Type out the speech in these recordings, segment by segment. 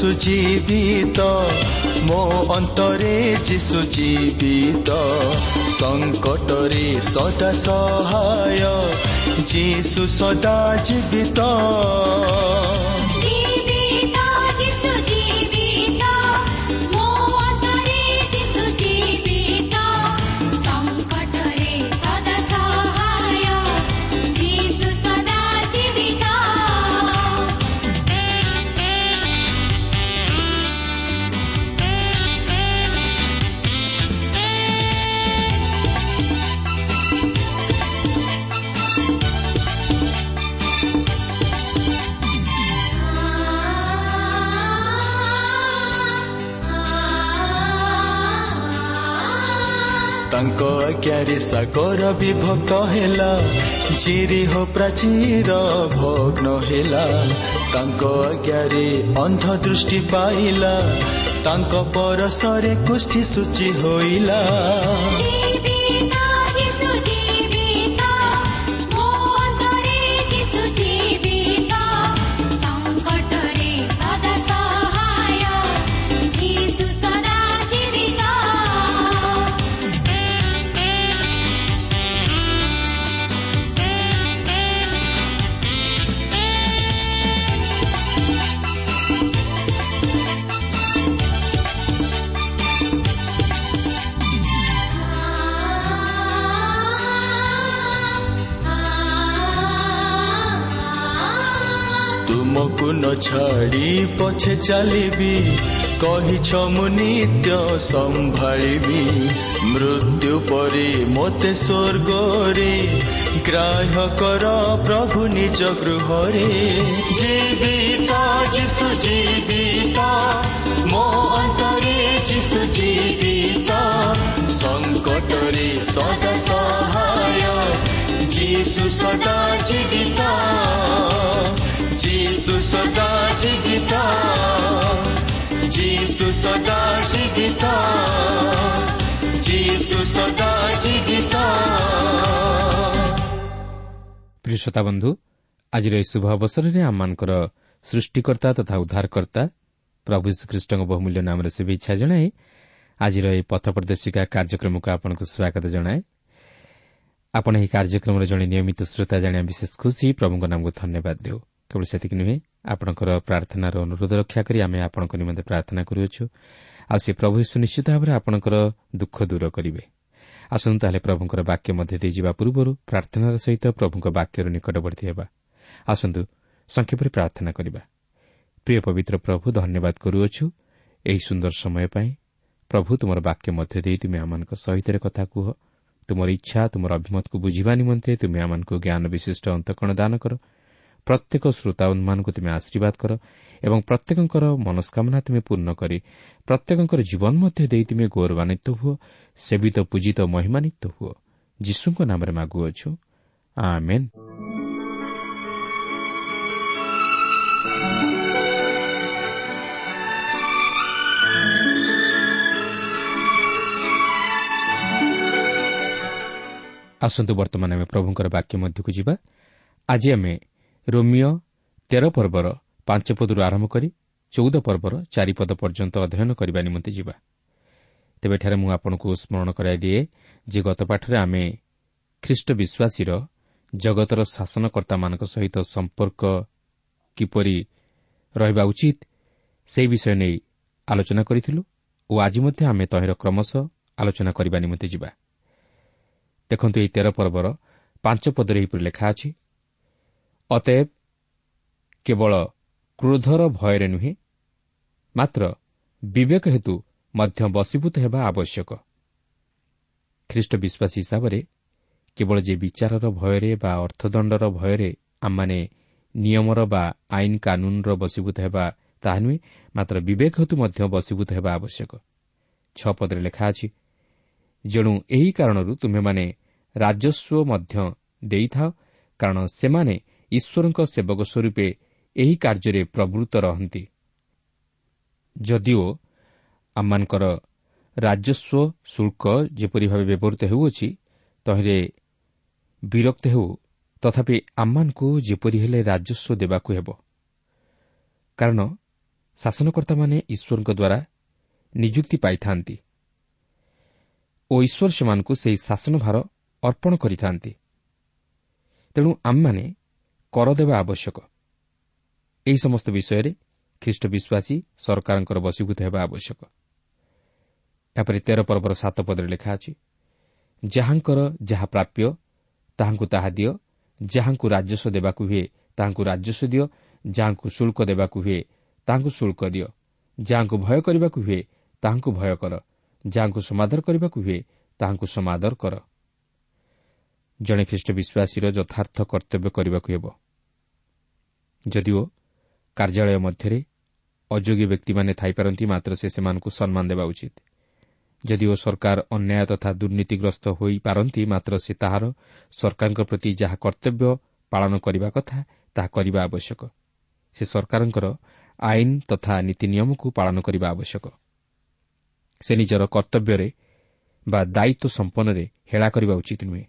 ଯିଶୁ ଜୀବିତ ମୋ ଅନ୍ତରେ ଯିଶୁ ଜୀବିତ ସଙ୍କଟରେ ସଦା ସହାୟ ଯିଶୁ ସଦା ଜୀବିତ ଆଜ୍ଞାରେ ସାଗର ବିଭକ୍ତ ହେଲା। ଚିରିହ ପ୍ରାଚୀର ଭଗ୍ନ ହେଲା। ତାଙ୍କ ଆଜ୍ଞାରେ ଅନ୍ଧ ଦୃଷ୍ଟି ପାଇଲା। ତାଙ୍କ ପରସରେ କୁଷ୍ଠି ସୂଚି ହୋଇଲା। ନ ଛାଡ଼ି ପଛେ ଚାଲିବି କହିଛ ମୁଁ ନିତ୍ୟ ସମ୍ଭାଳିବି। ମୃତ୍ୟୁ ପରେ ମୋତେ ସ୍ୱର୍ଗରେ ଗ୍ରାହ୍ୟ କର ପ୍ରଭୁ ନିଜ ଗୃହରେ। ଜୀବିତ ଯିଶୁ ଜୀବିତ ମୋ ଅନ୍ତରେ ଯିଶୁ ଜୀବିତ। ସଙ୍କଟରେ ସଦା ସହାୟ ଯିଶୁ ସଦା ଜୀବିତ। ଯିଶୁ ସଦା ଜୀବିତ ଯିଶୁ ସଦା ଜୀବିତ ଯିଶୁ ସଦା ଜୀବିତ ପ୍ରିୟ ଶ୍ରୋତା ବନ୍ଧୁ ଆଜିର ଏହି ଶୁଭ ଅବସରରେ ଆମମାନଙ୍କର ସୃଷ୍ଟିକର୍ତ୍ତା ତଥା ଉଦ୍ଧାରକର୍ତ୍ତା ପ୍ରଭୁ ଶ୍ରୀଖ୍ରୀଷ୍ଟଙ୍କ ବହୁମୂଲ୍ୟ ନାମରେ ଶୁଭେଚ୍ଛା ଜଣାଏ ଆଜିର ଏହି ପଥ ପ୍ରଦର୍ଶିକା କାର୍ଯ୍ୟକ୍ରମକୁ ଆପଣଙ୍କୁ ସ୍ୱାଗତ ଜଣାଏ ଆପଣ ଏହି କାର୍ଯ୍ୟକ୍ରମର ଜଣେ ନିୟମିତ ଶ୍ରୋତା ଜାଣିବା ବିଶେଷ ଖୁସି ପ୍ରଭୁଙ୍କ ନାମକୁ ଧନ୍ୟବାଦ ଦେଉ କେବଳ ସେତିକି ନୁହେଁ ଆପଣଙ୍କର ପ୍ରାର୍ଥନାର ଅନୁରୋଧ ରକ୍ଷା କରି ଆମେ ଆପଣଙ୍କ ନିମନ୍ତେ ପ୍ରାର୍ଥନା କରୁଅଛୁ। ଆଉ ସେ ପ୍ରଭୁ ଯୀଶୁ ନିଶ୍ଚିତ ଭାବରେ ଆପଣଙ୍କର ଦୁଃଖ ଦୂର କରିବେ। ଆସନ୍ତୁ ତାହେଲେ ପ୍ରଭୁଙ୍କର ବାକ୍ୟ ମଧ୍ୟ ଦେଇଯିବା ପୂର୍ବରୁ ପ୍ରାର୍ଥନାର ସହିତ ପ୍ରଭୁଙ୍କ ବାକ୍ୟର ନିକଟବର୍ତ୍ତୀ ହେବା। ଆସନ୍ତୁ ସଂକ୍ଷେପରେ ପ୍ରାର୍ଥନା କରିବା। ପ୍ରିୟ ପବିତ୍ର ପ୍ରଭୁ ଧନ୍ୟବାଦ କରୁଅଛୁ ଏହି ସୁନ୍ଦର ସମୟ ପାଇଁ। ପ୍ରଭୁ ତୁମର ବାକ୍ୟ ମଧ୍ୟ ଦେଇ ତୁମେ ଆମମାନଙ୍କ ସହିତ କଥା କୁହ। ତୁମର ଇଚ୍ଛା ତୁମର ଅଭିମତକୁ ବୁଝିବା ନିମନ୍ତେ ତୁମେ ଆମମାନଙ୍କୁ ଜ୍ଞାନ ବିଶିଷ୍ଟ ଅନ୍ତକଣ ଦାନ କର। ପ୍ରତ୍ୟେକ ଶ୍ରୋତାମାନଙ୍କୁ ତୁମେ ଆଶୀର୍ବାଦ କର ଏବଂ ପ୍ରତ୍ୟେକଙ୍କର ମନସ୍କାମନା ତୁମେ ପୂର୍ଣ୍ଣ କରି ପ୍ରତ୍ୟେକଙ୍କର ଜୀବନ ମଧ୍ୟ ଦେଇ ତୁମେ ଗୌରବାନ୍ୱିତ ହୁଅ ସେବିତ ପୂଜିତ ମହିମାନ୍ୱିତ ହୁଅ। ଯୀଶୁଙ୍କ ନାମରେ ମାଗୁଅଛୁ ଆମେନ୍। ଆସନ୍ତୁ ବର୍ତ୍ତମାନ ଆମେ ପ୍ରଭୁଙ୍କର ବାକ୍ୟ ମଧ୍ୟକୁ ଯିବା। ଆଜି ଆମେ ରୋମିଓ ତେର ପର୍ବର ପାଞ୍ଚ ପଦରୁ ଆରମ୍ଭ କରି ଚଉଦ ପର୍ବର ଚାରିପଦ ପର୍ଯ୍ୟନ୍ତ ଅଧ୍ୟୟନ କରିବା ନିମନ୍ତେ ଯିବା। ତେବେ ଏଠାରେ ମୁଁ ଆପଣଙ୍କୁ ସ୍ମରଣ କରାଇଦିଏ ଯେ ଗତ ପାଠରେ ଆମେ ଖ୍ରୀଷ୍ଟ ବିଶ୍ୱାସୀର ଜଗତର ଶାସନକର୍ତ୍ତାମାନଙ୍କ ସହିତ ସମ୍ପର୍କ କିପରି ରହିବା ଉଚିତ ସେହି ବିଷୟ ନେଇ ଆଲୋଚନା କରିଥିଲୁ ଓ ଆଜି ମଧ୍ୟ ଆମେ ତହିଁର କ୍ରମଶଃ ଆଲୋଚନା କରିବା ନିମନ୍ତେ ଯିବା। ଦେଖନ୍ତୁ ଏହି ତେର ପର୍ବର ପାଞ୍ଚ ପଦରେ ଏହିପରି ଲେଖା ଅଛି ଅତଏବ କେବଳ କ୍ରୋଧର ଭୟରେ ନୁହେଁ ମାତ୍ର ବିବେକ ହେତୁ ମଧ୍ୟ ବଶୀଭୂତ ହେବା ଆବଶ୍ୟକ। ଖ୍ରୀଷ୍ଟ ବିଶ୍ୱାସୀ ହିସାବରେ କେବଳ ଯେ ବିଚାରର ଭୟରେ ବା ଅର୍ଥଦଣ୍ଡର ଭୟରେ ଆମମାନେ ନିୟମର ବା ଆଇନ କାନୁନ୍ର ବଶୀଭୂତ ହେବା ତାହା ନୁହେଁ ମାତ୍ର ବିବେକ ହେତୁ ମଧ୍ୟ ବଶୀଭୂତ ହେବା ଆବଶ୍ୟକ। ଛଅ ପଦରେ ଲେଖା ଅଛି ଯେଣୁ ଏହି କାରଣରୁ ତୁମେମାନେ ରାଜସ୍ୱ ମଧ୍ୟ ଦେଇଥାଅ କାରଣ ସେମାନେ ଈଶ୍ୱରଙ୍କ ସେବକ ସ୍ୱରୂପେ ଏହି କାର୍ଯ୍ୟରେ ପ୍ରବୃତ୍ତ ରହନ୍ତି। ଯଦିଓ ଆମମାନଙ୍କର ରାଜସ୍ୱ ଶୁଳ୍କ ଯେପରି ଭାବେ ବ୍ୟବହୃତ ହେଉଅଛି ତହିଁରେ ବିରକ୍ତ ହେଉ ତଥାପି ଆମମାନଙ୍କୁ ଯେପରି ହେଲେ ରାଜସ୍ୱ ଦେବାକୁ ହେବ। କାରଣ ଶାସନକର୍ତ୍ତାମାନେ ଈଶ୍ୱରଙ୍କ ଦ୍ୱାରା ନିଯୁକ୍ତି ପାଇଥାନ୍ତି ଓ ଈଶ୍ୱର ସେମାନଙ୍କୁ ସେହି ଶାସନ ଭାର ଅର୍ପଣ କରିଥାନ୍ତି। ତେଣୁ ଆମମାନେ କର ଦେବା ଆବଶ୍ୟକ। ଏହି ସମସ୍ତ ବିଷୟରେ ଖ୍ରୀଷ୍ଟ ବିଶ୍ୱାସୀ ସରକାରଙ୍କର ବଶୀଭୂତ ହେବା ଆବଶ୍ୟକ। ଏହାପରେ ତେର ପର୍ବର ସାତ ପଦରେ ଲେଖା ଅଛି ଯାହାଙ୍କର ଯାହା ପ୍ରାପ୍ୟ ତାହାଙ୍କୁ ତାହା ଦିଅ। ଯାହାଙ୍କୁ ରାଜସ୍ୱ ଦେବାକୁ ହୁଏ ତାହାଙ୍କୁ ରାଜସ୍ୱ ଦିଅ। ଯାହାଙ୍କୁ ଶୁଳ୍କ ଦେବାକୁ ହୁଏ ତାହାଙ୍କୁ ଶୁଳ୍କ ଦିଅ। ଯାହାଙ୍କୁ ଭୟ କରିବାକୁ ହୁଏ ତାହାଙ୍କୁ ଭୟ କର। ଯାହାଙ୍କୁ ସମାଦର କରିବାକୁ ହୁଏ ତାହାଙ୍କୁ ସମାଦର କର। ଜଣେ ଖ୍ରୀଷ୍ଟ ବିଶ୍ୱାସୀର ଯଥାର୍ଥ କର୍ତ୍ତବ୍ୟ କରିବାକୁ ହେବ। ଯଦିଓ କାର୍ଯ୍ୟାଳୟ ମଧ୍ୟରେ ଅଯୋଗ୍ୟ ବ୍ୟକ୍ତିମାନେ ଥାଇପାରନ୍ତି ମାତ୍ର ସେ ସେମାନଙ୍କୁ ସମ୍ମାନ ଦେବା ଉଚିତ। ଯଦିଓ ସରକାର ଅନ୍ୟାୟ ତଥା ଦୁର୍ନୀତିଗ୍ରସ୍ତ ହୋଇପାରନ୍ତି ମାତ୍ର ସେ ତାହାର ସରକାରଙ୍କ ପ୍ରତି ଯାହା କର୍ତ୍ତବ୍ୟ ପାଳନ କରିବା କଥା ତାହା କରିବା ଆବଶ୍ୟକ। ସେ ସରକାରଙ୍କର ଆଇନ ତଥା ନୀତି ନିୟମକୁ ପାଳନ କରିବା ଆବଶ୍ୟକ। ସେ ନିଜର କର୍ତ୍ତବ୍ୟରେ ବା ଦାୟିତ୍ୱ ସମ୍ପନ୍ନରେ ହେଳା କରିବା ଉଚିତ ନୁହେଁ।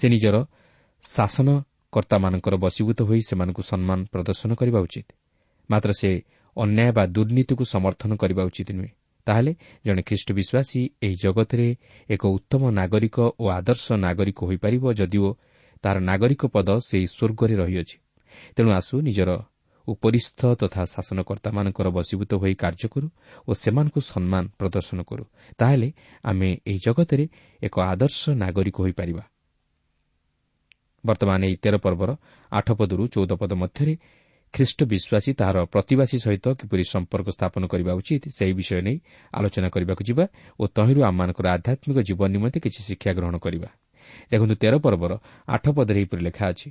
ସେ ନିଜର ଶାସନକର୍ତ୍ତାମାନଙ୍କର ବଶୀଭୂତ ହୋଇ ସେମାନଙ୍କୁ ସମ୍ମାନ ପ୍ରଦର୍ଶନ କରିବା ଉଚିତ। ମାତ୍ର ସେ ଅନ୍ୟାୟ ବା ଦୁର୍ନୀତିକୁ ସମର୍ଥନ କରିବା ଉଚିତ ନୁହେଁ। ତାହେଲେ ଜଣେ ଖ୍ରୀଷ୍ଟ ବିଶ୍ୱାସୀ ଏହି ଜଗତରେ ଏକ ଉତ୍ତମ ନାଗରିକ ଓ ଆଦର୍ଶ ନାଗରିକ ହୋଇପାରିବ ଯଦିଓ ତାହାର ନାଗରିକ ପଦ ସେହି ସ୍ୱର୍ଗରେ ରହିଅଛି। ତେଣୁ ଆସୁ ନିଜର ଉପରିସ୍ଥ ତଥା ଶାସନକର୍ତ୍ତାମାନଙ୍କର ବଶୀଭୂତ ହୋଇ କାର୍ଯ୍ୟ କରୁ ଓ ସେମାନଙ୍କୁ ସମ୍ମାନ ପ୍ରଦର୍ଶନ କରୁ। ତାହେଲେ ଆମେ ଏହି ଜଗତରେ ଏକ ଆଦର୍ଶ ନାଗରିକ ହୋଇପାରିବା। ବର୍ତ୍ତମାନ ଏହି ତେର ପର୍ବର ଆଠ ପଦରୁ ଚଉଦ ପଦ ମଧ୍ୟରେ ଖ୍ରୀଷ୍ଟ ବିଶ୍ୱାସୀ ତାହାର ପ୍ରତିବାସୀ ସହିତ କିପରି ସମ୍ପର୍କ ସ୍ଥାପନ କରିବା ଉଚିତ ସେହି ବିଷୟ ନେଇ ଆଲୋଚନା କରିବାକୁ ଯିବା ଓ ତହିଁରୁ ଆମମାନଙ୍କର ଆଧ୍ୟାତ୍ମିକ ଜୀବନ ନିମନ୍ତେ କିଛି ଶିକ୍ଷା ଗ୍ରହଣ କରିବା। ଦେଖନ୍ତୁ ତେର ପର୍ବର ଆଠ ପଦରେ ଏହିପରି ଲେଖା ଅଛି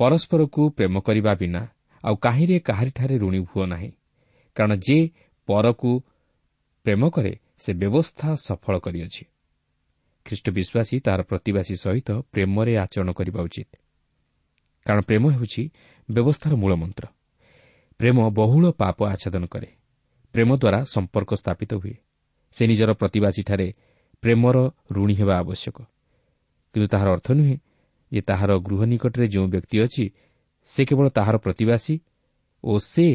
ପରସ୍ପରକୁ ପ୍ରେମ କରିବା ବିନା ଆଉ କାହିଁରେ କାହାରିଠାରେ ଋଣୀ ହୁଅ ନାହିଁ କାରଣ ଯେ ପରକୁ ପ୍ରେମ କରେ ସେ ବ୍ୟବସ୍ଥା ସଫଳ କରିଅଛି। ଖ୍ରୀଷ୍ଟ ବିଶ୍ୱାସୀ ତାହାର ପ୍ରତିବାସୀ ସହିତ ପ୍ରେମରେ ଆଚରଣ କରିବା ଉଚିତ। କାରଣ ପ୍ରେମ ହେଉଛି ବ୍ୟବସ୍ଥାର ମୂଳମନ୍ତ୍ର ପ୍ରେମ ବହୁଳ ପାପ ଆଚ୍ଛାଦନ କରେ। ପ୍ରେମ ଦ୍ୱାରା ସମ୍ପର୍କ ସ୍ଥାପିତ ହୁଏ। ସେ ନିଜର ପ୍ରତିବାସୀଠାରେ ପ୍ରେମର ଋଣୀ ହେବା ଆବଶ୍ୟକ। କିନ୍ତୁ ତାହାର ଅର୍ଥ ନୁହେଁ ଯେ ତାହାର ଗୃହ ନିକଟରେ ଯେଉଁ ବ୍ୟକ୍ତି ଅଛି ସେ କେବଳ ତାହାର ପ୍ରତିବାସୀ ଓ ସେ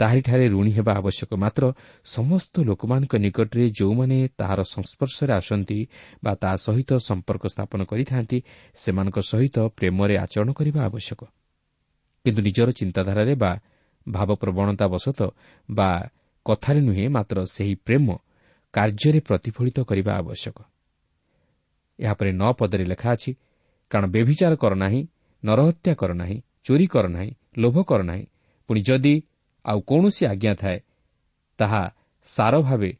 ତାହାରିଠାରେ ଋଣୀ ହେବା ଆବଶ୍ୟକ। ମାତ୍ର ସମସ୍ତ ଲୋକମାନଙ୍କ ନିକଟରେ ଯେଉଁମାନେ ତାହାର ସଂସ୍ପର୍ଶରେ ଆସନ୍ତି ବା ତାହା ସହିତ ସମ୍ପର୍କ ସ୍ଥାପନ କରିଥାନ୍ତି ସେମାନଙ୍କ ସହିତ ପ୍ରେମରେ ଆଚରଣ କରିବା ଆବଶ୍ୟକ। କିନ୍ତୁ ନିଜର ଚିନ୍ତାଧାରାରେ ବା ଭାବପ୍ରବଣତା ବଶତଃ ବା କଥାରେ ନୁହେଁ ମାତ୍ର ସେହି ପ୍ରେମ କାର୍ଯ୍ୟରେ ପ୍ରତିଫଳିତ କରିବା ଆବଶ୍ୟକ। ଏହାପରେ ନଅ ପଦରେ ଲେଖା ଅଛି କାରଣ ବ୍ୟଭିଚାର କର ନାହିଁ ନରହତ୍ୟା କର ନାହିଁ ଚୋରି କର ନାହିଁ ଲୋଭ କର ନାହିଁ। ପୁଣି ଯଦି ଆଉ କୌଣସି ଆଜ୍ଞା ଥାଏ ତାହା ସାର ଭାବେ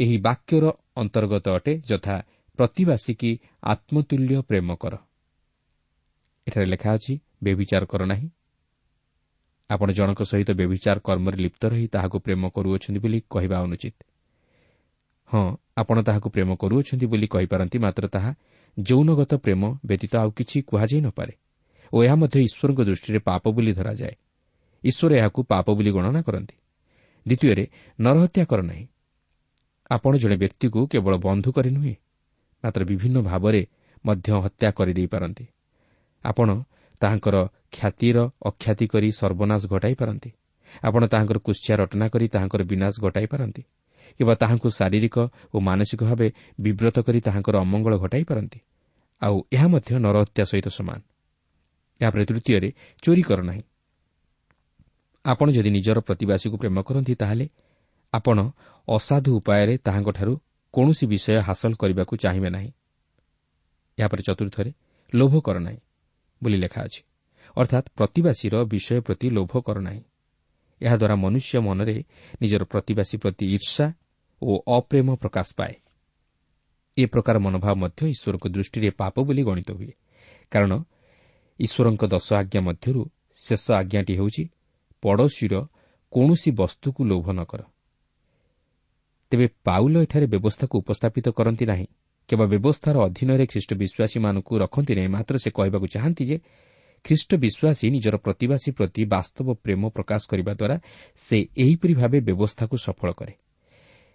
ଏହି ବାକ୍ୟର ଅନ୍ତର୍ଗତ ଅଟେ ଯଥା ପ୍ରତିବାସୀ କି ଆତ୍ମତୁଲ୍ୟ ପ୍ରେମ କର। ଏଠାରେ ଲେଖା ଅଛି ବ୍ୟଭିଚାର କର ନାହିଁ। ଆପଣ ଜଣଙ୍କ ସହିତ ବ୍ୟଭିଚାର କର୍ମରେ ଲିପ୍ତ ରହି ତାହାକୁ ପ୍ରେମ କରୁଅଛନ୍ତି ବୋଲି କହିବା ଅନୁଚିତ। ହଁ ଆପଣ ତାହାକୁ ପ୍ରେମ କରୁଅଛନ୍ତି ବୋଲି କହିପାରନ୍ତି ମାତ୍ର ତାହା ଯୌନଗତ ପ୍ରେମ ବ୍ୟତୀତ ଆଉ କିଛି କୁହାଯାଇ ନପାରେ ଓ ଏହା ମଧ୍ୟ ଈଶ୍ୱରଙ୍କ ଦୃଷ୍ଟିରେ ପାପ ବୋଲି ଧରାଯାଏ। ଈଶ୍ୱର ଏହାକୁ ପାପ ବୋଲି ଗଣନା କରନ୍ତି। ଦ୍ୱିତୀୟରେ ନରହତ୍ୟା କର ନାହିଁ। ଆପଣ ଜଣେ ବ୍ୟକ୍ତିକୁ କେବଳ ବନ୍ଧୁ କରି ନୁହେଁ ମାତ୍ର ବିଭିନ୍ନ ଭାବରେ ମଧ୍ୟ ହତ୍ୟା କରିଦେଇପାରନ୍ତି ଆପଣ ତାହାଙ୍କର ଖ୍ୟାତିର ଅଖ୍ୟାତି କରି ସର୍ବନାଶ ଘଟାଇ ପାରନ୍ତି। ଆପଣ ତାହାଙ୍କର କୁଶ୍ଚିଆ ରଟନା କରି ତାହାଙ୍କର ବିନାଶ ଘଟାଇ ପାରନ୍ତି କିମ୍ବା ତାହାଙ୍କୁ ଶାରୀରିକ ଓ ମାନସିକ ଭାବେ ବିବ୍ରତ କରି ତାହାଙ୍କର ଅମଙ୍ଗଳ ଘଟାଇ ପାରନ୍ତି। ଆଉ ଏହା ମଧ୍ୟ ନରହତ୍ୟା ସହିତ ସମାନ। ଏହାପରେ ତୃତୀୟରେ ଚୋରି କର ନାହିଁ। ଆପଣ ଯଦି ନିଜର ପ୍ରତିବାସୀକୁ ପ୍ରେମ କରନ୍ତି ତାହେଲେ ଆପଣ ଅସାଧୁ ଉପାୟରେ ତାହାଙ୍କଠାରୁ କୌଣସି ବିଷୟ ହାସଲ କରିବାକୁ ଚାହିଁବେ ନାହିଁ। ଏହାପରେ ଚତୁର୍ଥରେ ଲୋଭ କର ନାହିଁ ବୋଲି ଲେଖା ଅଛି। ଅର୍ଥାତ୍ ପ୍ରତିବାସୀର ବିଷୟ ପ୍ରତି ଲୋଭ କର ନାହିଁ। ଏହାଦ୍ୱାରା ମନୁଷ୍ୟ ମନରେ ନିଜର ପ୍ରତିବାସୀ ପ୍ରତି ଈର୍ଷା ଓ ଅପ୍ରେମ ପ୍ରକାଶ ପାଏ। ଏ ପ୍ରକାର ମନୋଭାବ ମଧ୍ୟ ଈଶ୍ୱରଙ୍କ ଦୃଷ୍ଟିରେ ପାପ ବୋଲି ଗଣିତ ହୁଏ। କାରଣ ଈଶ୍ୱରଙ୍କ ଦଶ ଆଜ୍ଞା ମଧ୍ୟରୁ ଶେଷ ଆଜ୍ଞାଟି ହେଉଛି ପଡ଼ୋଶୀର କୌଣସି ବସ୍ତୁକୁ ଲୋଭ ନ କର। ତେବେ ପାଉଲ ଏଠାରେ ବ୍ୟବସ୍ଥାକୁ ଉପସ୍ଥାପିତ କରନ୍ତି ନାହିଁ କେବଳ ବ୍ୟବସ୍ଥାର ଅଧୀନରେ ଖ୍ରୀଷ୍ଟ ବିଶ୍ୱାସୀମାନଙ୍କୁ ରଖନ୍ତି ନାହିଁ ମାତ୍ର ସେ କହିବାକୁ ଚାହାନ୍ତି ଯେ ଖ୍ରୀଷ୍ଟ ବିଶ୍ୱାସୀ ନିଜର ପ୍ରତିବାସୀ ପ୍ରତି ବାସ୍ତବ ପ୍ରେମ ପ୍ରକାଶ କରିବା ଦ୍ୱାରା ସେ ଏହିପରି ଭାବେ ବ୍ୟବସ୍ଥାକୁ ସଫଳ କରେ।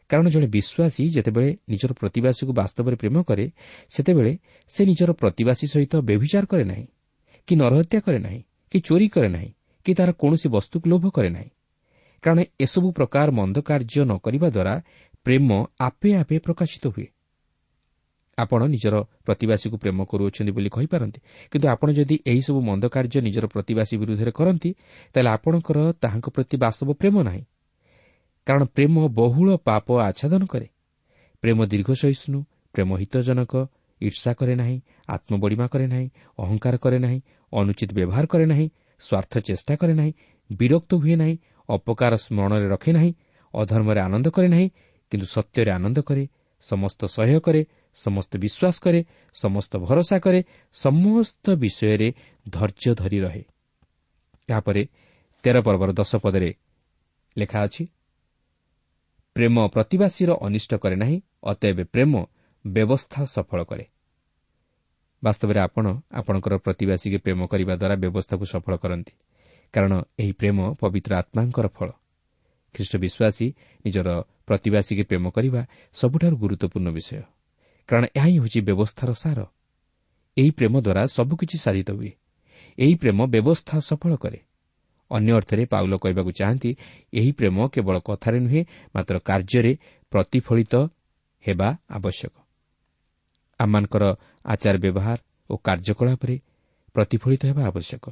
କାରଣ ଜଣେ ବିଶ୍ୱାସୀ ଯେତେବେଳେ ନିଜର ପ୍ରତିବାସୀକୁ ବାସ୍ତବରେ ପ୍ରେମ କରେ ସେତେବେଳେ ସେ ନିଜର ପ୍ରତିବାସୀ ସହିତ ବ୍ୟଭିଚାର କରେ ନାହିଁ କି ନରହତ୍ୟା କରେ ନାହିଁ କି ଚୋରି କରେ ନାହିଁ କି ତାହାର କୌଣସି ବସ୍ତୁକୁ ଲୋଭ କରେ ନାହିଁ। କାରଣ ଏସବୁ ପ୍ରକାର ମନ୍ଦ କାର୍ଯ୍ୟ ନ କରିବା ଦ୍ୱାରା ପ୍ରେମ ଆପେ ଆପେ ପ୍ରକାଶିତ ହୁଏ। ଆପଣ ନିଜର ପ୍ରତିବାସୀକୁ ପ୍ରେମ କରୁଅଛନ୍ତି ବୋଲି କହିପାରନ୍ତି କିନ୍ତୁ ଆପଣ ଯଦି ଏହିସବୁ ମନ୍ଦ କାର୍ଯ୍ୟ ନିଜର ପ୍ରତିବାସୀ ବିରୁଦ୍ଧରେ କରନ୍ତି ତାହେଲେ ଆପଣଙ୍କର ତାହାଙ୍କ ପ୍ରତି ବାସ୍ତବ ପ୍ରେମ ନାହିଁ। କାରଣ ପ୍ରେମ ବହୁଳ ପାପ ଆଚ୍ଛାଦନ କରେ। ପ୍ରେମ ଦୀର୍ଘ ସହିଷ୍ଣୁ ପ୍ରେମ ହିତଜନକ ଈର୍ଷା କରେ ନାହିଁ ଆତ୍ମବଡ଼ିମା କରେ ନାହିଁ ଅହଙ୍କାର କରେ ନାହିଁ ଅନୁଚିତ ବ୍ୟବହାର କରେ ନାହିଁ ସ୍ୱାର୍ଥ ଚେଷ୍ଟା କରେ ନାହିଁ ବିରକ୍ତ ହୁଏ ନାହିଁ ଅପକାର ସ୍ମରଣରେ ରଖେ ନାହିଁ ଅଧର୍ମରେ ଆନନ୍ଦ କରେ ନାହିଁ କିନ୍ତୁ ସତ୍ୟରେ ଆନନ୍ଦ କରେ ସମସ୍ତ ସହ୍ୟ କରେ ସମସ୍ତ ବିଶ୍ୱାସ କରେ ସମସ୍ତ ଭରସା କରେ ସମସ୍ତ ବିଷୟରେ ଧୈର୍ଯ୍ୟ ଧରି ରହେ। ଏହାପରେ ତେର ପର୍ବର ଦଶ ପଦରେ ଲେଖା ଅଛି ପ୍ରେମ ପ୍ରତିବାସୀର ଅନିଷ୍ଟ କରେ ନାହିଁ ଅତଏବ ପ୍ରେମ ବ୍ୟବସ୍ଥା ସଫଳ କରେ। ବାସ୍ତବରେ ଆପଣ ଆପଣଙ୍କର ପ୍ରତିବାସୀকে ପ୍ରେମ କରିବା ଦ୍ୱାରା ବ୍ୟବସ୍ଥାକୁ ସଫଳ କରନ୍ତି। କାରଣ ଏହି ପ୍ରେମ ପବିତ୍ର ଆତ୍ମାଙ୍କର ଫଳ। ଖ୍ରୀଷ୍ଟ ବିଶ୍ୱାସୀ ନିଜର ପ୍ରତିବାସୀকে ପ୍ରେମ କରିବା ସବୁଠାରୁ ଗୁରୁତ୍ୱପୂର୍ଣ୍ଣ ବିଷୟ। କାରଣ ଏହା ହିଁ ହେଉଛି ବ୍ୟବସ୍ଥାର ସାର। ଏହି ପ୍ରେମ ଦ୍ୱାରା ସବୁକିଛି ସାଧିତ ହୁଏ। ଏହି ପ୍ରେମ ବ୍ୟବସ୍ଥା ସଫଳ କରେ। ଅନ୍ୟ ଅର୍ଥରେ ପାଉଲ କହିବାକୁ ଚାହାନ୍ତି ଏହି ପ୍ରେମ କେବଳ କଥାରେ ନୁହେଁ ମାତ୍ର କାର୍ଯ୍ୟରେ ପ୍ରତିଫଳିତ ହେବା ଆବଶ୍ୟକ। ଆମମାନଙ୍କର ଆଚାର ବ୍ୟବହାର ଓ କାର୍ଯ୍ୟକଳାପରେ ପ୍ରତିଫଳିତ ହେବା ଆବଶ୍ୟକ।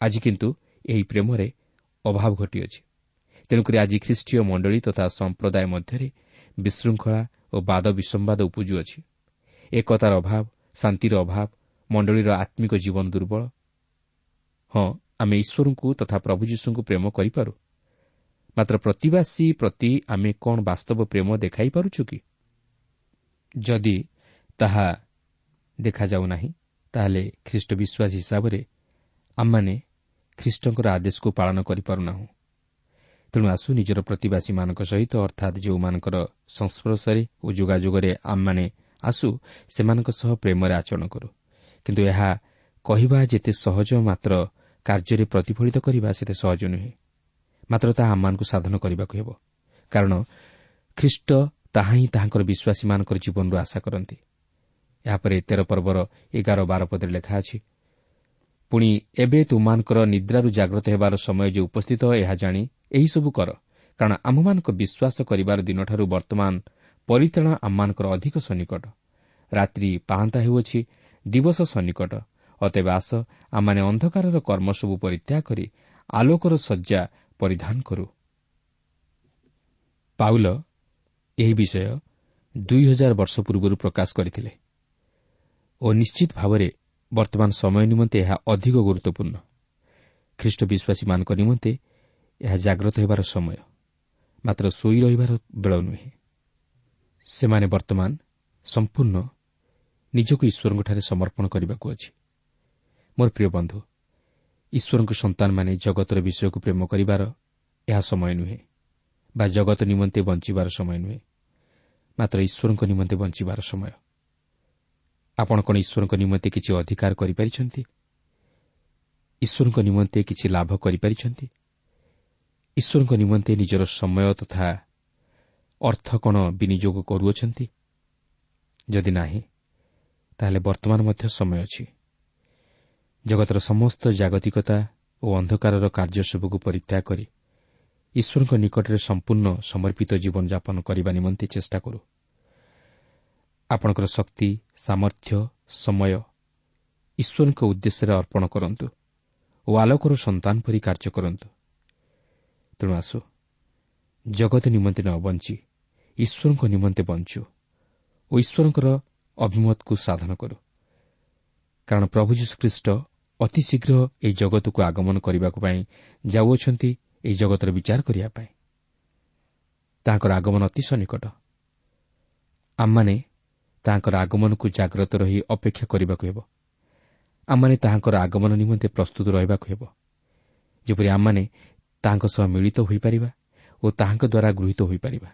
ଆଜି କିନ୍ତୁ ଏହି ପ୍ରେମରେ ଅଭାବ ଘଟିଅଛି। ତେଣୁକରି ଆଜି ଖ୍ରୀଷ୍ଟୀୟ ମଣ୍ଡଳୀ ତଥା ସମ୍ପ୍ରଦାୟ ମଧ୍ୟରେ ବିଶୃଙ୍ଖଳା ଓ ବାଦ ବିସମ୍ବାଦ ଉପୁଜୁଅଛି। ଏକତାର ଅଭାବ ଶାନ୍ତିର ଅଭାବ ମଣ୍ଡଳୀର ଆତ୍ମିକ ଜୀବନ ଦୁର୍ବଳ। ହଁ ଆମେ ଈଶ୍ୱରଙ୍କୁ ତଥା ପ୍ରଭୁ ଯୀଶୁଙ୍କୁ ପ୍ରେମ କରିପାରୁ। ମାତ୍ର ପ୍ରତିବାସୀ ପ୍ରତି ଆମେ କ'ଣ ବାସ୍ତବ ପ୍ରେମ ଦେଖାଇପାରୁଛୁ କି? ଯଦି ତାହା ଦେଖାଯାଉ ନାହିଁ ତାହେଲେ ଖ୍ରୀଷ୍ଟ ବିଶ୍ୱାସ ହିସାବରେ ଆମମାନେ ଖ୍ରୀଷ୍ଟଙ୍କର ଆଦେଶକୁ ପାଳନ କରିପାରୁନାହୁଁ। ତେଣୁ ଆସୁ ନିଜର ପ୍ରତିବାସୀମାନଙ୍କ ସହିତ ଅର୍ଥାତ୍ ଯେଉଁମାନଙ୍କର ସଂସ୍ପର୍ଶରେ ଓ ଯୋଗାଯୋଗରେ ଆମମାନେ ଆସୁ ସେମାନଙ୍କ ସହ ପ୍ରେମରେ ଆଚରଣ କରୁ। କିନ୍ତୁ ଏହା କହିବା ଯେତେ ସହଜ ମାତ୍ର କାର୍ଯ୍ୟରେ ପ୍ରତିଫଳିତ କରିବା ସେତେ ସହଜ ନୁହେଁ। ମାତ୍ର ତାହା ଆମମାନଙ୍କୁ ସାଧନ କରିବାକୁ ହେବ। କାରଣ ଖ୍ରୀଷ୍ଟ ତାହା ହିଁ ତାହାଙ୍କର ବିଶ୍ୱାସୀମାନଙ୍କର ଜୀବନରୁ ଆଶା କରନ୍ତି। ଏହାପରେ ତେର ପର୍ବର ଏଗାର ବାର ପଦରେ ଲେଖା ଅଛି ପୁଣି ଏବେ ତୁମମାନଙ୍କର ନିଦ୍ରାରୁ ଜାଗ୍ରତ ହେବାର ସମୟ ଯେ ଉପସ୍ଥିତ ଏହା ଜାଣି ଏହିସବୁ କର କାରଣ ଆମ୍ଭମାନଙ୍କ ବିଶ୍ୱାସ କରିବାର ଦିନଠାରୁ ବର୍ତ୍ତମାନ ପରିତାଣ ଆମମାନଙ୍କର ଅଧିକ ସନ୍ନିକଟ। ରାତ୍ରି ପାହାନ୍ତା ହେଉଅଛି ଦିବସ ସନ୍ନିକଟ। ଅତେବ ଆସ ଆମମାନେ ଅନ୍ଧକାରର କର୍ମ ସବୁ ପରିତ୍ୟାଗ କରି ଆଲୋକର ଶଯ୍ୟା ପରିଧାନ କରୁ। ପାଉଲ ଏହି ବିଷୟ ଦୁଇ ହଜାର ବର୍ଷ ପୂର୍ବରୁ ପ୍ରକାଶ କରିଥିଲେ। ଓ ନିଶ୍ଚିତ ଭାବରେ ବର୍ତ୍ତମାନ ସମୟ ନିମନ୍ତେ ଏହା ଅଧିକ ଗୁରୁତ୍ୱପୂର୍ଣ୍ଣ। ଖ୍ରୀଷ୍ଟ ବିଶ୍ୱାସୀମାନଙ୍କ ନିମନ୍ତେ ଏହା ଜାଗ୍ରତ ହେବାର ସମୟ। ମାତ୍ର ଶୋଇ ରହିବାର ବେଳ ନୁହେଁ। ସେମାନେ ବର୍ତ୍ତମାନ ସମ୍ପୂର୍ଣ୍ଣ ନିଜକୁ ଈଶ୍ୱରଙ୍କଠାରେ ସମର୍ପଣ କରିବାକୁ ଅଛି। ମୋର ପ୍ରିୟ ବନ୍ଧୁ ଈଶ୍ୱରଙ୍କ ସନ୍ତାନମାନେ ଜଗତର ବିଷୟକୁ ପ୍ରେମ କରିବାର ଏହା ସମୟ ନୁହେଁ ବା ଜଗତ ନିମନ୍ତେ ବଞ୍ଚିବାର ସମୟ ନୁହେଁ। ମାତ୍ର ଈଶ୍ୱରଙ୍କ ନିମନ୍ତେ ବଞ୍ଚିବାର ସମୟ। ଆପଣ କ'ଣ ଈଶ୍ୱରଙ୍କ ନିମନ୍ତେ କିଛି ଅଧିକାର କରିପାରିଛନ୍ତି? ଈଶ୍ୱରଙ୍କ ନିମନ୍ତେ କିଛି ଲାଭ କରିପାରିଛନ୍ତି? ଈଶ୍ୱରଙ୍କ ନିମନ୍ତେ ନିଜର ସମୟ ତଥା ଅର୍ଥ କ'ଣ ବିନିଯୋଗ କରୁଅଛନ୍ତି? ଯଦି ନାହିଁ ତାହେଲେ ବର୍ତ୍ତମାନ ମଧ୍ୟ ସମୟ ଅଛି। ଜଗତର ସମସ୍ତ ଜାଗତିକତା ଓ ଅନ୍ଧକାରର କାର୍ଯ୍ୟସବୁକୁ ପରିତ୍ୟାଗ କରି ଈଶ୍ୱରଙ୍କ ନିକଟରେ ସମ୍ପୂର୍ଣ୍ଣ ସମର୍ପିତ ଜୀବନଯାପନ କରିବା ନିମନ୍ତେ ଚେଷ୍ଟା କରୁ। ଆପଣଙ୍କର ଶକ୍ତି ସାମର୍ଥ୍ୟ ସମୟ ଈଶ୍ୱରଙ୍କ ଉଦ୍ଦେଶ୍ୟରେ ଅର୍ପଣ କରନ୍ତୁ ଓ ଆଲୋକର ସନ୍ତାନ ପରି କାର୍ଯ୍ୟ କରନ୍ତୁ। ତେଣୁ ଆସୁ ଜଗତ ନିମନ୍ତେ ନ ବଞ୍ଚି ଈଶ୍ୱରଙ୍କ ନିମନ୍ତେ ବଞ୍ଚୁ ଓ ଈଶ୍ୱରଙ୍କର ଅଭିମତକୁ ସାଧନ କରୁ। କାରଣ ପ୍ରଭୁ ଯୀଶୁଖ୍ରୀଷ୍ଟ ଅତି ଶୀଘ୍ର ଏହି ଜଗତକୁ ଆଗମନ କରିବାକୁ ପାଇଁ ଯାଉଅଛନ୍ତି ଏହି ଜଗତର ବିଚାର କରିବା ପାଇଁ। ତାଙ୍କର ଆଗମନ ଅତି ସନ୍ନିକଟ ଆମମାନେ ତାଙ୍କର ଆଗମନକୁ ଜାଗ୍ରତ ରହି ଅପେକ୍ଷା କରିବାକୁ ହେବ। ଆମମାନେ ତାହାଙ୍କର ଆଗମନ ନିମନ୍ତେ ପ୍ରସ୍ତୁତ ରହିବାକୁ ହେବ। ଯେପରି ଆମମାନେ ତାହାଙ୍କ ସହ ମିଳିତ ହୋଇପାରିବା ଓ ତାହାଙ୍କ ଦ୍ୱାରା ଗୃହୀତ ହୋଇପାରିବା।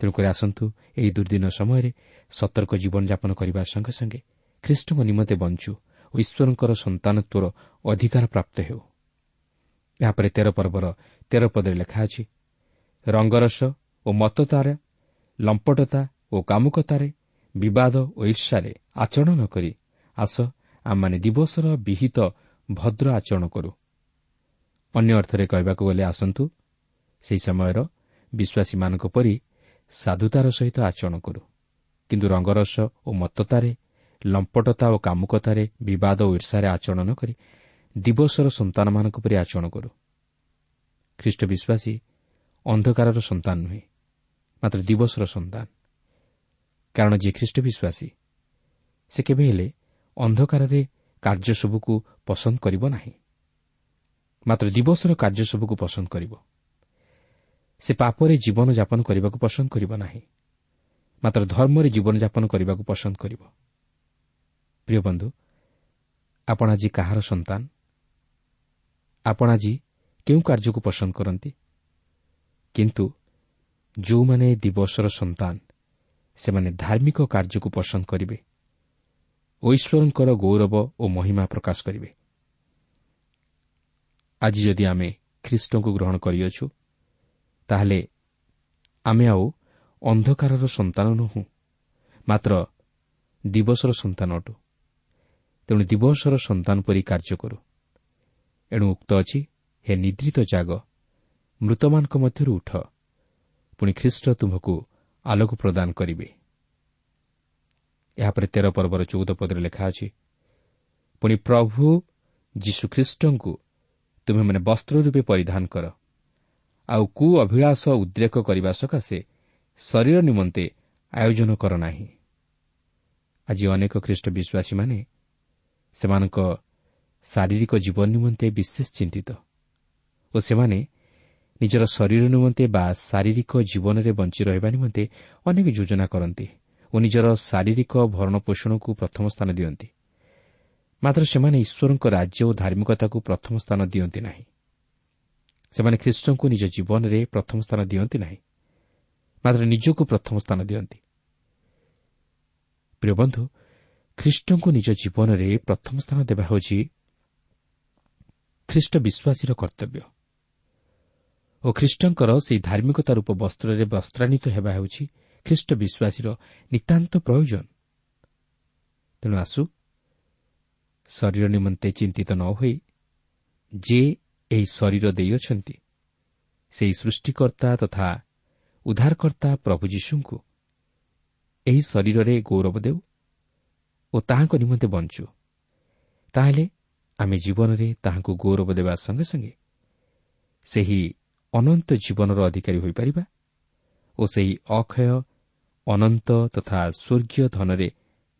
ତେଣୁକରି ଆସନ୍ତୁ ଏହି ଦୁର୍ଦ୍ଦିନ ସମୟରେ ସତର୍କ ଜୀବନଯାପନ କରିବା ସଙ୍ଗେ ସଙ୍ଗେ ଖ୍ରୀଷ୍ଟଙ୍କ ନିମନ୍ତେ ବଞ୍ଚୁ ଓ ଈଶ୍ୱରଙ୍କର ସନ୍ତାନତ୍ୱର ଅଧିକାର ପ୍ରାପ୍ତ ହେଉ। ଏହାପରେ ତେର ପର୍ବର ତେର ପଦରେ ଲେଖା ଅଛି ରଙ୍ଗରସ ଓ ମତତାରେ ଲମ୍ପଟତା ଓ କାମୁକତାରେ ବିବାଦ ଓ ଈର୍ଷାରେ ଆଚରଣ ନ କରି ଆସ ଆମମାନେ ଦିବସର ବିହିତ ଭଦ୍ର ଆଚରଣ କରୁ। ଅନ୍ୟ ଅର୍ଥରେ କହିବାକୁ ଗଲେ ଆସନ୍ତୁ ସେହି ସମୟର ବିଶ୍ୱାସୀମାନଙ୍କ ପରି ସାଧୁତାର ସହିତ ଆଚରଣ କରୁ। କିନ୍ତୁ ରଙ୍ଗରସ ଓ ମତତାରେ ଲମ୍ପଟତା ଓ କାମୁକତାରେ ବିବାଦ ଓ ଈର୍ଷାରେ ଆଚରଣ ନ କରି ଦିବସର ସନ୍ତାନମାନଙ୍କ ପରି ଆଚରଣ କରୁ। ଖ୍ରୀଷ୍ଟ ବିଶ୍ୱାସୀ ଅନ୍ଧକାରର ସନ୍ତାନ ନୁହେଁ ମାତ୍ର ଦିବସର ସନ୍ତାନ। କାରଣ ଯିଏ ଖ୍ରୀଷ୍ଟ ବିଶ୍ୱାସୀ ସେ କେବେ ହେଲେ ଅନ୍ଧକାରରେ କାର୍ଯ୍ୟ ସବୁକୁ ପସନ୍ଦ କରିବ ନାହିଁ। ମାତ୍ର ଦିବସର କାର୍ଯ୍ୟ ସବୁକୁ ପସନ୍ଦ କରିବ। ସେ ପାପରେ ଜୀବନଯାପନ କରିବାକୁ ପସନ୍ଦ କରିବ ନାହିଁ। ମାତ୍ର ଧର୍ମରେ ଜୀବନଯାପନ କରିବାକୁ ପସନ୍ଦ କରିବ। ପ୍ରିୟ ବନ୍ଧୁ ଆପଣ ଆଜି କାହାର ସନ୍ତାନ? ଆପଣ ଆଜି କେଉଁ କାର୍ଯ୍ୟକୁ ପସନ୍ଦ କରନ୍ତି? କିନ୍ତୁ ଯେଉଁମାନେ ଦିବସର ସନ୍ତାନ ସେମାନେ ଧାର୍ମିକ କାର୍ଯ୍ୟକୁ ପସନ୍ଦ କରିବେ। ଓ ଈଶ୍ୱରଙ୍କର ଗୌରବ ଓ ମହିମା ପ୍ରକାଶ କରିବେ। ଆଜି ଯଦି ଆମେ ଖ୍ରୀଷ୍ଟଙ୍କୁ ଗ୍ରହଣ କରିଅଛୁ ତାହେଲେ ଆମେ ଆଉ ଅନ୍ଧକାରର ସନ୍ତାନ ନୁହୁଁ ମାତ୍ର ଦିବସର ସନ୍ତାନ ଅଟୁ। ତେଣୁ ଦିବସର ସନ୍ତାନ ପରି କାର୍ଯ୍ୟ କରୁ। ଏଣୁ ଉକ୍ତ ଅଛି ହେ ନିଦ୍ରିତ ଜାଗ ମୃତମାନଙ୍କ ମଧ୍ୟରୁ ଉଠ ପୁଣି ଖ୍ରୀଷ୍ଟ ତୁମକୁ ଆଲୋକ ପ୍ରଦାନ କରିବେ। ଏହାପରେ ତେର ପର୍ବର ଚଉଦ ପଦରେ ଲେଖା ଅଛି ପୁଣି ପ୍ରଭୁ ଯୀଶୁଖ୍ରୀଷ୍ଟଙ୍କୁ ତୁମେମାନେ ବସ୍ତ୍ର ରୂପେ ପରିଧାନ କର। ଆଉ କୁ ଅଭିଳାଷ ଉଦ୍ରେକ କରିବା ସକାଶେ ଶରୀର ନିମନ୍ତେ ଆୟୋଜନ କର ନାହିଁ। ଆଜି ଅନେକ ଖ୍ରୀଷ୍ଟ ବିଶ୍ୱାସୀମାନେ ସେମାନଙ୍କ ଶାରୀରିକ ଜୀବନ ନିମନ୍ତେ ବିଶେଷ ଚିନ୍ତିତ ଓ ସେମାନେ ନିଜର ଶରୀର ନିମନ୍ତେ ବା ଶାରୀରିକ ଜୀବନରେ ବଞ୍ଚି ରହିବା ନିମନ୍ତେ ଅନେକ ଯୋଜନା କରନ୍ତି ଓ ନିଜର ଶାରୀରିକ ଭରଣ ପୋଷଣକୁ ପ୍ରଥମ ସ୍ଥାନ ଦିଅନ୍ତି। ମାତ୍ର ସେମାନେ ଈଶ୍ୱରଙ୍କ ରାଜ୍ୟ ଓ ଧାର୍ମିକତାକୁ ପ୍ରଥମ ସ୍ଥାନ ଦିଅନ୍ତି ନାହିଁ। ସେମାନେ ଖ୍ରୀଷ୍ଟଙ୍କୁ ନିଜ ଜୀବନରେ ପ୍ରଥମ ସ୍ଥାନ ଦିଅନ୍ତି ନାହିଁ ମାତ୍ର ନିଜକୁ ପ୍ରଥମ ସ୍ଥାନ ଦିଅନ୍ତି। ପ୍ରିୟ ବନ୍ଧୁ ଖ୍ରୀଷ୍ଟଙ୍କୁ ନିଜ ଜୀବନରେ ପ୍ରଥମ ସ୍ଥାନ ଦେବା ହେଉଛି ଖ୍ରୀଷ୍ଟ ବିଶ୍ୱାସୀର କର୍ତ୍ତବ୍ୟ। ଓ ଖ୍ରୀଷ୍ଟଙ୍କର ସେହି ଧାର୍ମିକତା ରୂପ ବସ୍ତ୍ରରେ ବସ୍ତ୍ରାନ୍ୱିତ ହେବା ହେଉଛି ଖ୍ରୀଷ୍ଟ ବିଶ୍ୱାସୀର ନିତାନ୍ତ ପ୍ରୟୋଜନ। ତେଣୁ ଆସୁ ଶରୀର ନିମନ୍ତେ ଚିନ୍ତିତ ନ ହୋଇ ଯେ ଏହି ଶରୀର ଦେଇଅଛନ୍ତି ସେହି ସୃଷ୍ଟିକର୍ତ୍ତା ତଥା ଉଦ୍ଧାରକର୍ତ୍ତା ପ୍ରଭୁ ଯୀଶୁଙ୍କୁ ଏହି ଶରୀରରେ ଗୌରବ ଦେଉ ଓ ତାହାଙ୍କ ନିମନ୍ତେ ବଞ୍ଚୁ। ତାହେଲେ ଆମେ ଜୀବନରେ ତାହାଙ୍କୁ ଗୌରବ ଦେବା ସଙ୍ଗେ ସଙ୍ଗେ ସେହି ଅନନ୍ତ ଜୀବନର ଅଧିକାରୀ ହୋଇପାରିବା ଓ ସେହି ଅକ୍ଷୟ ଅନନ୍ତ ତଥା ସ୍ୱର୍ଗୀୟ ଧନରେ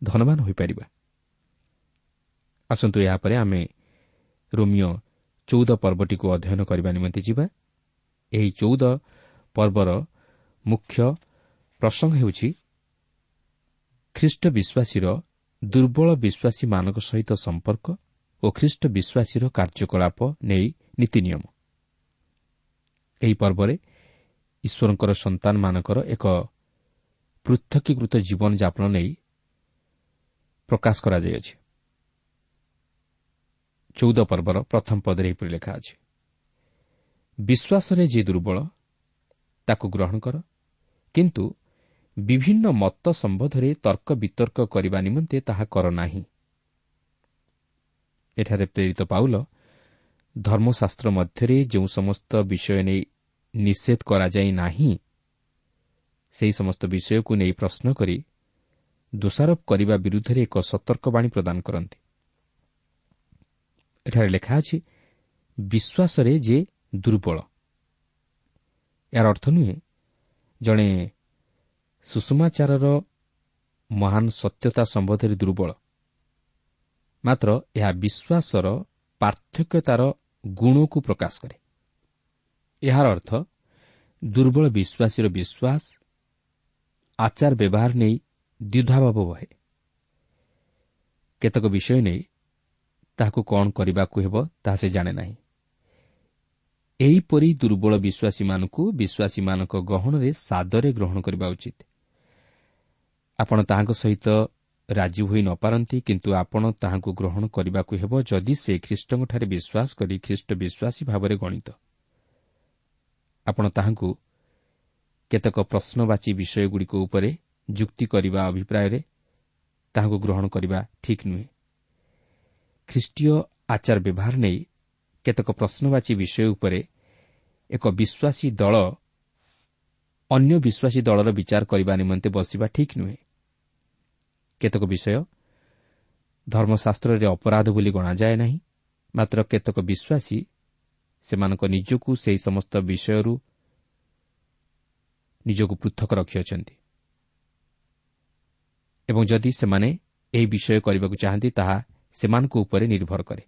ଧନବାନ ହୋଇପାରିବା। ଆସନ୍ତୁ ଏହାପରେ ଆମେ ରୋମିଓ ଚଉଦ ପର୍ବଟିକୁ ଅଧ୍ୟୟନ କରିବା ନିମନ୍ତେ ଯିବା। ଏହି ଚଉଦ ପର୍ବର ମୁଖ୍ୟ ପ୍ରସଙ୍ଗ ହେଉଛି ଖ୍ରୀଷ୍ଟ ବିଶ୍ୱାସୀର ଦୁର୍ବଳ ବିଶ୍ୱାସୀମାନଙ୍କ ସହିତ ସମ୍ପର୍କ ଓ ଖ୍ରୀଷ୍ଟ ବିଶ୍ୱାସୀର କାର୍ଯ୍ୟକଳାପ ନେଇ ନୀତି ନିୟମ ଏହି ପର୍ବରେ ଈଶ୍ୱରଙ୍କର ସନ୍ତାନମାନଙ୍କର ଏକ ପୃଥକୀକୃତ ଜୀବନଯାପନ ନେଇ ପ୍ରକାଶ କରାଯାଇଅଛି। ଚଉଦ ପର୍ବର ପ୍ରଥମ ପଦରେ ଏହିପରି ଲେଖା ଅଛି ବିଶ୍ୱାସରେ ଯିଏ ଦୁର୍ବଳ ତାକୁ ଗ୍ରହଣ କର କିନ୍ତୁ ବିଭିନ୍ନ ମତ ସମ୍ବନ୍ଧରେ ତର୍କ ବିତର୍କ କରିବା ନିମନ୍ତେ ତାହା କର ନାହିଁ। ଏଠାରେ ପ୍ରେରିତ ପାଉଲ ଧର୍ମଶାସ୍ତ୍ର ମଧ୍ୟରେ ଯେଉଁ ସମସ୍ତ ବିଷୟ ନେଇ ନିଷେଧ କରାଯାଇ ନାହିଁ ସେହି ସମସ୍ତ ବିଷୟକୁ ନେଇ ପ୍ରଶ୍ନ କରି ଦୋଷାରୋପ କରିବା ବିରୁଦ୍ଧରେ ଏକ ସତର୍କବାଣୀ ପ୍ରଦାନ କରନ୍ତି। ଏଠାରେ ଲେଖା ଅଛି ବିଶ୍ୱାସରେ ଯେ ଦୁର୍ବଳ। ଏହାର ଅର୍ଥ ନୁହେଁ ଜଣେ ସୁଷମାଚାରର ମହାନ ସତ୍ୟତା ସମ୍ବନ୍ଧରେ ଦୁର୍ବଳ। ମାତ୍ର ଏହା ବିଶ୍ୱାସର ପାର୍ଥକ୍ୟତାର ଗୁଣକୁ ପ୍ରକାଶ କରେ। ଏହାର ଅର୍ଥ ଦୁର୍ବଳ ବିଶ୍ୱାସୀର ବିଶ୍ୱାସ ଆଚାର ବ୍ୟବହାର ନେଇ ଦ୍ୱିଧାଭାବ ବହେ। କେତେକ ବିଷୟ ନେଇ ତାହାକୁ କ'ଣ କରିବାକୁ ହେବ ତାହା ସେ ଜାଣେ ନାହିଁ। ଏହିପରି ଦୁର୍ବଳ ବିଶ୍ୱାସୀମାନଙ୍କୁ ବିଶ୍ୱାସୀମାନଙ୍କ ଗହଣରେ ସାଦରେ ଗ୍ରହଣ କରିବା ଉଚିତ। ଆପଣ ତାହାଙ୍କ ସହିତ ରାଜି ହୋଇ ନ ପାରନ୍ତି କିନ୍ତୁ ଆପଣ ତାହାଙ୍କୁ ଗ୍ରହଣ କରିବାକୁ ହେବ ଯଦି ସେ ଖ୍ରୀଷ୍ଟଙ୍କଠାରେ ବିଶ୍ୱାସ କରି ଖ୍ରୀଷ୍ଟ ବିଶ୍ୱାସୀ ଭାବରେ ଗଣିତ ଆପଣ ତାହାଙ୍କୁ କେତେକ ପ୍ରଶ୍ନବାଚୀ ବିଷୟଗୁଡ଼ିକ ଉପରେ ଯୁକ୍ତି କରିବା ଅଭିପ୍ରାୟରେ ତାହାଙ୍କୁ ଗ୍ରହଣ କରିବା ଠିକ୍ ନୁହେଁ ଖ୍ରୀଷ୍ଟୀୟ ଆଚାର ବ୍ୟବହାର ନେଇ କେତେକ ପ୍ରଶ୍ନବାଚୀ ବିଷୟ ଉପରେ ଏକ ବିଶ୍ୱାସୀ ଦଳ ଅନ୍ୟ ବିଶ୍ୱାସୀ ଦଳର ବିଚାର କରିବା ନିମନ୍ତେ ବସିବା ଠିକ୍ ନୁହେଁ କେତେକ ବିଷୟ ଧର୍ମଶାସ୍ତ୍ରରେ ଅପରାଧ ବୋଲି ଗଣାଯାଏ ନାହିଁ। ମାତ୍ର କେତେକ ବିଶ୍ୱାସୀ ସେମାନଙ୍କ ନିଜକୁ ସେହି ସମସ୍ତ ବିଷୟରୁ ନିଜକୁ ପୃଥକ ରଖିଅଛନ୍ତି। ଏବଂ ଯଦି ସେମାନେ ଏହି ବିଷୟ କରିବାକୁ ଚାହାନ୍ତି ତାହା ସେମାନଙ୍କ ଉପରେ ନିର୍ଭର କରେ।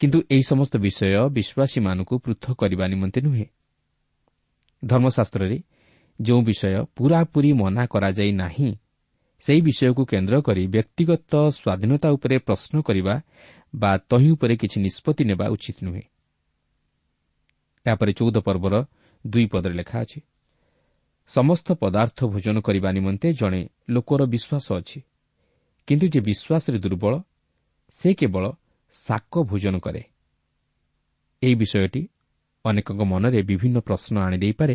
କିନ୍ତୁ ଏହି ସମସ୍ତ ବିଷୟ ବିଶ୍ୱାସୀମାନଙ୍କୁ ପୃଥକ କରିବା ନିମନ୍ତେ ନୁହେଁ। ଧର୍ମଶାସ୍ତ୍ରରେ ଯେଉଁ ବିଷୟ ପୂରାପୂରି ମନା କରାଯାଇ ନାହିଁ ସେହି ବିଷୟକୁ କେନ୍ଦ୍ର କରି ବ୍ୟକ୍ତିଗତ ସ୍ୱାଧୀନତା ଉପରେ ପ୍ରଶ୍ନ କରିବା ବା ତହିଁ ଉପରେ କିଛି ନିଷ୍ପତ୍ତି ନେବା ଉଚିତ ନୁହେଁ। ଏହାପରେ ଚଉଦ ପର୍ବର ଦୁଇ ପଦରେ ଲେଖା ଅଛି ସମସ୍ତ ପଦାର୍ଥ ଭୋଜନ କରିବା ନିମନ୍ତେ ଜଣେ ଲୋକର ବିଶ୍ୱାସ ଅଛି। କିନ୍ତୁ ଯେ ବିଶ୍ୱାସରେ ଦୁର୍ବଳ ସେ କେବଳ ଶାକ ଭୋଜନ କରେ ଏହି ବିଷୟଟି ଅନେକଙ୍କ ମନରେ ବିଭିନ୍ନ ପ୍ରଶ୍ନ ଆଣିଦେଇପାରେ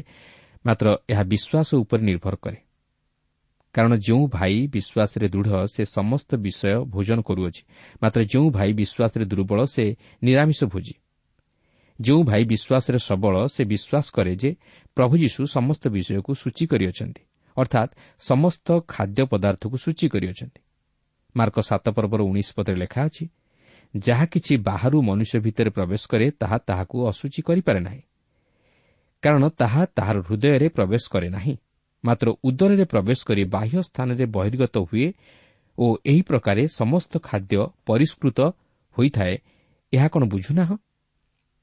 ମାତ୍ର ଏହା ବିଶ୍ୱାସ ଉପରେ ନିର୍ଭର କରେ। କାରଣ ଯେଉଁ ଭାଇ ବିଶ୍ୱାସରେ ଦୃଢ଼ ସେ ସମସ୍ତ ବିଷୟ ଭୋଜନ କରୁଅଛି। ମାତ୍ର ଯେଉଁ ଭାଇ ବିଶ୍ୱାସରେ ଦୁର୍ବଳ ସେ ନିରାମିଷ ଭୋଜି। ଯେଉଁ ଭାଇ ବିଶ୍ୱାସରେ ସବଳ ସେ ବିଶ୍ୱାସ କରେ ଯେ ପ୍ରଭୁ ଯୀଶୁ ସମସ୍ତ ବିଷୟକୁ ସୂଚୀ କରିଅଛନ୍ତି ଅର୍ଥାତ୍ ସମସ୍ତ ଖାଦ୍ୟ ପଦାର୍ଥକୁ ସୂଚୀ କରିଅଛନ୍ତି। ମାର୍କ ସାତ ପର୍ବର ଉଣେଇଶ ପଦରେ ଲେଖା ଅଛି ଯାହା କିଛି ବାହାରୁ ମନୁଷ୍ୟ ଭିତରେ ପ୍ରବେଶ କରେ ତାହା ତାହାକୁ ଅସୂଚୀ କରିପାରେ ନାହିଁ। କାରଣ ତାହା ତାହାର ହୃଦୟରେ ପ୍ରବେଶ କରେ ନାହିଁ। ମାତ୍ର ଉଦରରେ ପ୍ରବେଶ କରି ବାହ୍ୟ ସ୍ଥାନରେ ବହିର୍ଗତ ହୁଏ ଓ ଏହି ପ୍ରକାରେ ସମସ୍ତ ଖାଦ୍ୟ ପରିଷ୍କୃତ ହୋଇଥାଏ ଏହା କ'ଣ ବୁଝୁନାହଁ?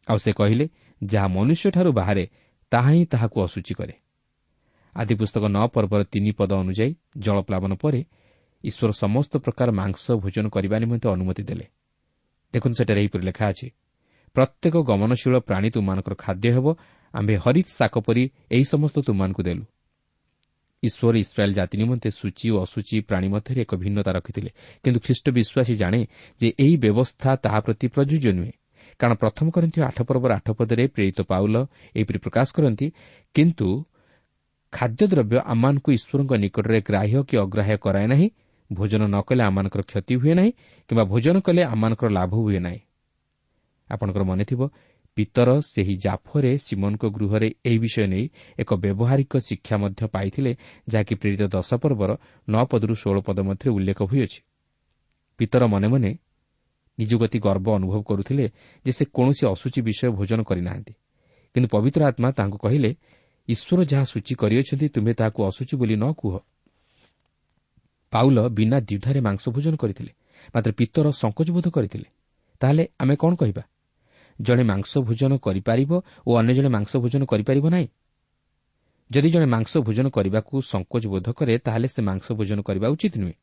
ଆଉ ସେ କହିଲେ ଯାହା ମନୁଷ୍ୟଠାରୁ ବାହାରେ ତାହା ହିଁ ତାହାକୁ ଅସୂଚୀ କରେ। ଆଦି ପୁସ୍ତକ ନଅ ପର୍ବର ତିନି ପଦ ଅନୁଯାୟୀ ଜଳପ୍ଲାବନ ପରେ ଈଶ୍ୱର ସମସ୍ତ ପ୍ରକାର ମାଂସ ଭୋଜନ କରିବା ନିମନ୍ତେ ଅନୁମତି ଦେଲେ। ଦେଖନ୍ତୁ ସେଠାରେ ଏହିପରି ଲେଖା ଅଛି ପ୍ରତ୍ୟେକ ଗମନଶୀଳ ପ୍ରାଣୀ ତୁମାନଙ୍କର ଖାଦ୍ୟ ହେବ ଆମ୍ଭେ ହରିତ ଶାକ ପରି ଏହି ସମସ୍ତ ତୁମାନଙ୍କୁ ଦେଲୁ। ଈଶ୍ୱର ଇସ୍ରାଏଲ୍ ଜାତି ନିମନ୍ତେ ସୂଚୀ ଓ ଅସୂଚୀ ପ୍ରାଣୀ ମଧ୍ୟରେ ଏକ ଭିନ୍ନତା ରଖିଥିଲେ। କିନ୍ତୁ ଖ୍ରୀଷ୍ଟ ବିଶ୍ୱାସୀ ଜାଣେ ଯେ ଏହି ବ୍ୟବସ୍ଥା ତାହା ପ୍ରତି ପ୍ରଯୁଜ୍ୟ ନୁହେଁ। କାରଣ ପ୍ରଥମ କରନ୍ତି ଆଠ ପର୍ବର ଆଠ ପଦରେ ପ୍ରେରିତ ପାଉଲ ଏହିପରି ପ୍ରକାଶ କରନ୍ତି କିନ୍ତୁ ଖାଦ୍ୟଦ୍ରବ୍ୟ ଆମମାନଙ୍କୁ ଈଶ୍ୱରଙ୍କ ନିକଟରେ ଗ୍ରାହ୍ୟ କି ଅଗ୍ରାହ୍ୟ କରାଏ ନାହିଁ ଭୋଜନ ନ କଲେ ଆମମାନଙ୍କର କ୍ଷତି ହୁଏ ନାହିଁ କିମ୍ବା ଭୋଜନ କଲେ ଆମମାନଙ୍କର ଲାଭ ହୁଏ ନାହିଁ। ଆପଣଙ୍କର ମନେଥିବ ପିତର ସେହି ଜାଫରେ ସିମନଙ୍କ ଗୃହରେ ଏହି ବିଷୟ ନେଇ ଏକ ବ୍ୟବହାରିକ ଶିକ୍ଷା ମଧ୍ୟ ପାଇଥିଲେ ଯାହାକି ପ୍ରେରିତ ଦଶ ପର୍ବର ନଅ ପଦରୁ ଷୋହଳ ପଦ ମଧ୍ୟରେ ଉଲ୍ଲେଖ ହୋଇଅଛି। ପିତର ମନେ ମନେ ନିଜକୁ ଅତି ଗର୍ବ ଅନୁଭବ କରୁଥିଲେ ଯେ ସେ କୌଣସି ଅସୂଚୀ ବିଷୟ ଭୋଜନ କରିନାହାନ୍ତି। କିନ୍ତୁ ପବିତ୍ର ଆତ୍ମା ତାଙ୍କୁ କହିଲେ ଈଶ୍ୱର ଯାହା ସୂଚୀ କରିଅଛନ୍ତି ତୁମେ ତାହାକୁ ଅସୂଚୀ ବୋଲି ନ କୁହ। ପାଉଲ ବିନା ଦ୍ୱିଧାରେ ମାଂସ ଭୋଜନ କରିଥିଲେ ମାତ୍ର ପିତର ସଙ୍କୋଚବୋଧ କରିଥିଲେ। ତାହେଲେ ଆମେ କ'ଣ କହିବା? ଜଣେ ମାଂସ ଭୋଜନ କରିପାରିବ ଓ ଅନ୍ୟ ଜଣେ ମାଂସ ଭୋଜନ କରିପାରିବ ନାହିଁ? ଯଦି ଜଣେ ମାଂସ ଭୋଜନ କରିବାକୁ ସଙ୍କୋଚ ବୋଧ କରେ ତାହେଲେ ସେ ମାଂସ ଭୋଜନ କରିବା ଉଚିତ ନୁହେଁ।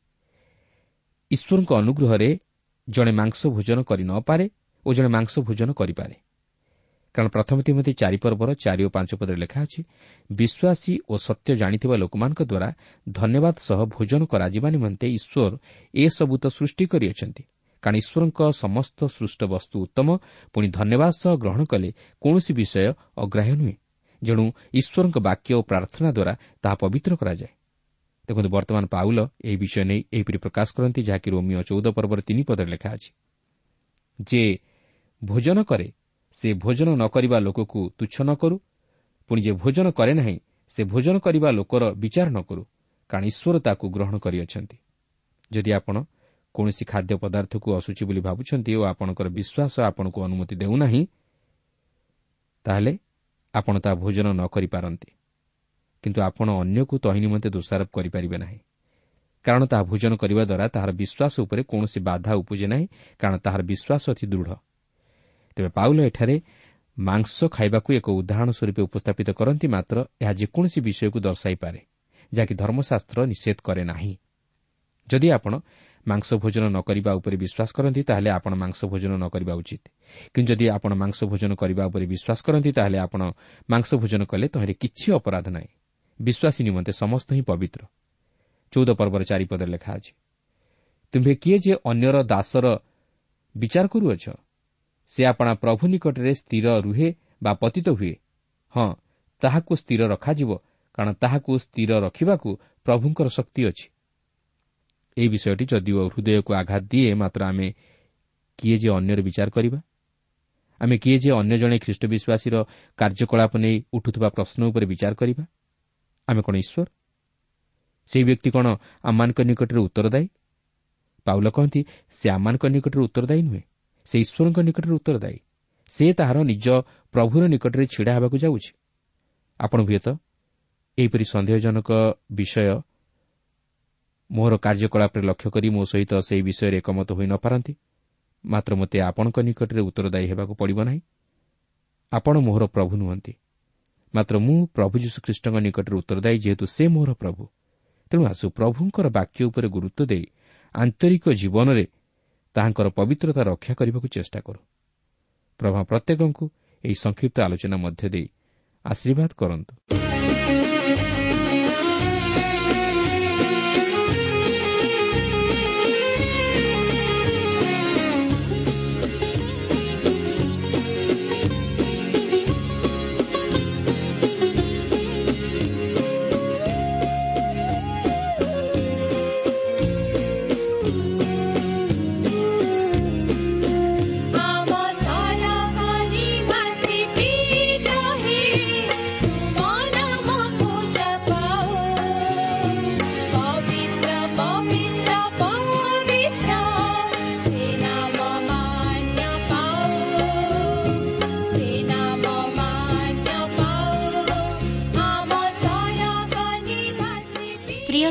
ଈଶ୍ୱରଙ୍କ ଅନୁଗ୍ରହରେ ଜଣେ ମାଂସ ଭୋଜନ କରି ନ ପାରେ ଓ ଜଣେ ମାଂସ ଭୋଜନ କରିପାରେ। କାରଣ ପ୍ରଥମ ତିମତି ଚାରି ପର୍ବର ଚାରି ଓ ପାଞ୍ଚ ପଦରେ ଲେଖା ଅଛି ବିଶ୍ୱାସୀ ଓ ସତ୍ୟ ଜାଣିଥିବା ଲୋକମାନଙ୍କ ଦ୍ୱାରା ଧନ୍ୟବାଦ ସହ ଭୋଜନ କରାଯିବା ନିମନ୍ତେ ଈଶ୍ୱର ଏସବୁ ତ ସୃଷ୍ଟି କରିଅଛନ୍ତି। କାରଣ ଈଶ୍ୱରଙ୍କ ସମସ୍ତ ସୃଷ୍ଟ ବସ୍ତୁ ଉତ୍ତମ। ପୁଣି ଧନ୍ୟବାଦ ସହ ଗ୍ରହଣ କଲେ କୌଣସି ବିଷୟ ଅଗ୍ରାହ୍ୟ ନୁହେଁ। ଯେଣୁ ଈଶ୍ୱରଙ୍କ ବାକ୍ୟ ଓ ପ୍ରାର୍ଥନା ଦ୍ୱାରା ତାହା ପବିତ୍ର କରାଯାଏ। ଦେଖନ୍ତୁ ବର୍ତ୍ତମାନ ପାଉଲ ଏହି ବିଷୟ ନେଇ ଏହିପରି ପ୍ରକାଶ କରନ୍ତି ଯାହାକି ରୋମିଓ ଚଉଦ ପର୍ବର ତିନି ପଦରେ ଲେଖା ଅଛି। ଯେ ଭୋଜନ କରେ ସେ ଭୋଜନ ନ କରିବା ଲୋକକୁ ତୁଚ୍ଛ ନ କରୁ। ପୁଣି ଯେ ଭୋଜନ କରେ ନାହିଁ ସେ ଭୋଜନ କରିବା ଲୋକର ବିଚାର ନ କରୁ କାରଣ ଈଶ୍ୱର ତାକୁ ଗ୍ରହଣ କରିଅଛନ୍ତି। ଯଦି ଆପଣ କୌଣସି ଖାଦ୍ୟ ପଦାର୍ଥକୁ ଅସୁଚି ବୋଲି ଭାବୁଛନ୍ତି ଓ ଆପଣଙ୍କର ବିଶ୍ୱାସ ଆପଣଙ୍କୁ ଅନୁମତି ଦେଉନାହିଁ ତାହେଲେ ଆପଣ ତାହା ଭୋଜନ ନ କରିପାରନ୍ତି। କିନ୍ତୁ ଆପଣ ଅନ୍ୟକୁ ତହି ନିମନ୍ତେ ଦୋଷାରୋପ କରିପାରିବେ ନାହିଁ। କାରଣ ତାହା ଭୋଜନ କରିବା ଦ୍ୱାରା ତାହାର ବିଶ୍ୱାସ ଉପରେ କୌଣସି ବାଧା ଉପୁଜେ ନାହିଁ କାରଣ ତାହାର ବିଶ୍ୱାସ ଅତି ଦୃଢ଼। ତେବେ ପାଉଲ ଏଠାରେ ମାଂସ ଖାଇବାକୁ ଏକ ଉଦାହରଣ ସ୍ୱରୂପ ଉପସ୍ଥାପିତ କରନ୍ତି ମାତ୍ର ଏହା ଯେକୌଣସି ବିଷୟକୁ ଦର୍ଶାଇପାରେ ଯାହାକି ଧର୍ମଶାସ୍ତ୍ର ନିଷେଧ କରେ ନାହିଁ। ଯଦି ଆପଣ ମାଂସ ଭୋଜନ ନ କରିବା ଉପରେ ବିଶ୍ୱାସ କରନ୍ତି ତାହେଲେ ଆପଣ ମାଂସ ଭୋଜନ ନ କରିବା ଉଚିତ। କିନ୍ତୁ ଯଦି ଆପଣ ମାଂସ ଭୋଜନ କରିବା ଉପରେ ବିଶ୍ୱାସ କରନ୍ତି ତାହେଲେ ଆପଣ ମାଂସ ଭୋଜନ କଲେ ତହିଁରେ କିଛି ଅପରାଧ ନାହିଁ। ବିଶ୍ୱାସୀ ନିମନ୍ତେ ସମସ୍ତ ହିଁ ପବିତ୍ର। ଚଉଦ ପର୍ବର ଚାରିପଦରେ ଲେଖା ଅଛି ତୁମ୍ଭେ କିଏ ଯେ ଅନ୍ୟର ଦାସର ବିଚାର କରୁଅଛ? ସେ ଆପଣା ପ୍ରଭୁ ନିକଟରେ ସ୍ଥିର ରୁହେ ବା ପତିତ ହୁଏ। ହଁ ତାହାକୁ ସ୍ଥିର ରଖାଯିବ କାରଣ ତାହାକୁ ସ୍ଥିର ରଖିବାକୁ ପ୍ରଭୁଙ୍କର ଶକ୍ତି ଅଛି। ଏହି ବିଷୟଟି ଯଦିଓ ହୃଦୟକୁ ଆଘାତ ଦିଏ ମାତ୍ର ଆମେ କିଏ ଯେ ଅନ୍ୟର ବିଚାର କରିବା ଆମେ କିଏ ଯେ ଅନ୍ୟ ଜଣେ ଖ୍ରୀଷ୍ଟ ବିଶ୍ୱାସୀର କାର୍ଯ୍ୟକଳାପ ନେଇ ଉଠୁଥିବା ପ୍ରଶ୍ନ ଉପରେ ବିଚାର କରିବା ଆମେ କ'ଣ ଈଶ୍ୱର ସେହି ବ୍ୟକ୍ତି କ'ଣ ଆମମାନଙ୍କ ନିକଟରେ ଉତ୍ତରଦାୟୀ? ପାଉଲ କହନ୍ତି ସେ ଆମମାନଙ୍କ ନିକଟରେ ଉତ୍ତରଦାୟୀ ନୁହେଁ ସେ ଈଶ୍ୱରଙ୍କ ନିକଟରେ ଉତ୍ତରଦାୟୀ। ସେ ତାହାର ନିଜ ପ୍ରଭୁର ନିକଟରେ ଛିଡ଼ା ହେବାକୁ ଯାଉଛି। ଆପଣ ହୁଏତ ଏହିପରି ସନ୍ଦେହଜନକ ବିଷୟ ମୋହର କାର୍ଯ୍ୟକଳାପରେ ଲକ୍ଷ୍ୟ କରି ମୋ ସହିତ ସେହି ବିଷୟରେ ଏକମତ ହୋଇ ନ ପାରନ୍ତି ମାତ୍ର ମୋତେ ଆପଣଙ୍କ ନିକଟରେ ଉତ୍ତରଦାୟୀ ହେବାକୁ ପଡ଼ିବ ନାହିଁ। ଆପଣ ମୋହର ପ୍ରଭୁ ନୁହନ୍ତି ମାତ୍ର ମୁଁ ପ୍ରଭୁ ଯୀଶୁଖ୍ରୀଷ୍ଟଙ୍କ ନିକଟରେ ଉତ୍ତରଦାୟୀ ଯେହେତୁ ସେ ମୋହର ପ୍ରଭୁ। ତେଣୁ ଆସୁ ପ୍ରଭୁଙ୍କର ବାକ୍ୟ ଉପରେ ଗୁରୁତ୍ୱ ଦେଇ ଆନ୍ତରିକ ଜୀବନରେ ତାହାଙ୍କର ପବିତ୍ରତା ରକ୍ଷା କରିବାକୁ ଚେଷ୍ଟା କରୁ। ପ୍ରଭା ପ୍ରତ୍ୟେକଙ୍କୁ ଏହି ସଂକ୍ଷିପ୍ତ ଆଲୋଚନା ମଧ୍ୟ ଦେଇ ଆଶୀର୍ବାଦ କରନ୍ତୁ।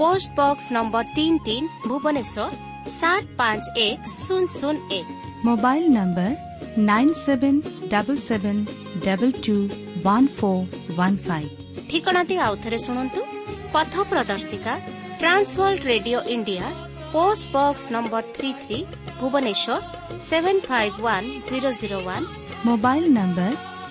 post box number তিন তিন ভুবনেশ্বর সাত পাঁচ এক শূন্য শূন্য এক। Mobile number nine seven double seven double two one four one five ঠিকଣାটি আউথরে ଶୁଣନ୍ତୁ ପଥ ପ୍ରଦର୍ଶିକା trans world radio India post box number three three Bhubaneswar seven five one zero zero one mobile number